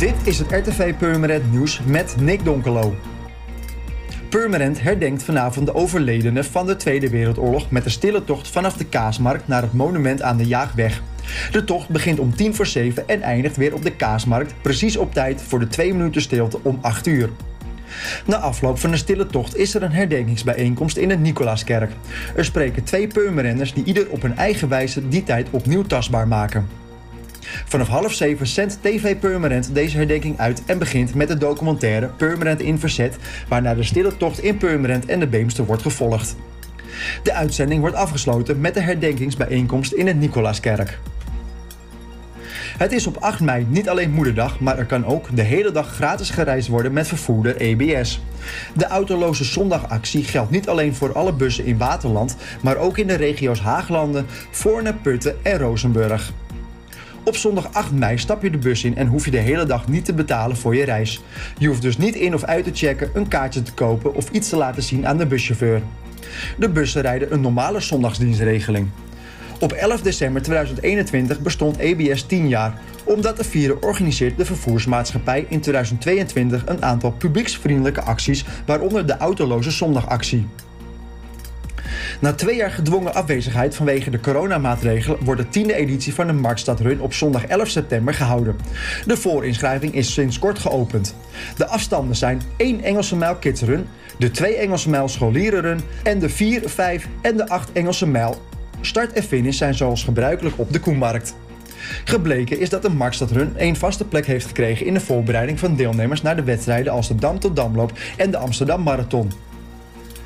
Dit is het RTV Purmerend Nieuws met Nick Donkelo. Purmerend herdenkt vanavond de overledenen van de Tweede Wereldoorlog met een stille tocht vanaf de Kaasmarkt naar het monument aan de Jaagweg. De tocht begint om tien voor zeven en eindigt weer op de Kaasmarkt, precies op tijd voor de twee minuten stilte om 8 uur. Na afloop van de stille tocht is er een herdenkingsbijeenkomst in de Nicolaaskerk. Er spreken twee Purmerenders die ieder op hun eigen wijze die tijd opnieuw tastbaar maken. Vanaf half zeven zendt TV Purmerend deze herdenking uit en begint met de documentaire Purmerend in Verzet, waarna de stille tocht in Purmerend en de Beemster wordt gevolgd. De uitzending wordt afgesloten met de herdenkingsbijeenkomst in het Nicolaaskerk. Het is op 8 mei niet alleen moederdag, maar er kan ook de hele dag gratis gereisd worden met vervoerder EBS. De autoloze zondagactie geldt niet alleen voor alle bussen in Waterland, maar ook in de regio's Haaglanden, Voorne, Putten en Rozenburg. Op zondag 8 mei stap je de bus in en hoef je de hele dag niet te betalen voor je reis. Je hoeft dus niet in of uit te checken, een kaartje te kopen of iets te laten zien aan de buschauffeur. De bussen rijden een normale zondagsdienstregeling. Op 11 december 2021 bestond EBS 10 jaar. Om dat te vieren organiseert de vervoersmaatschappij in 2022 een aantal publieksvriendelijke acties, waaronder de autoloze zondagactie. Na twee jaar gedwongen afwezigheid vanwege de coronamaatregelen wordt de tiende editie van de Marktstadrun op zondag 11 september gehouden. De voorinschrijving is sinds kort geopend. De afstanden zijn 1 Engelse mijl kidsrun, de 2 Engelse mijl scholierenrun en de 4, 5 en de 8 Engelse mijl. Start en finish zijn zoals gebruikelijk op de Koenmarkt. Gebleken is dat de Marktstadrun een vaste plek heeft gekregen in de voorbereiding van deelnemers naar de wedstrijden als de Dam tot Damloop en de Amsterdam Marathon.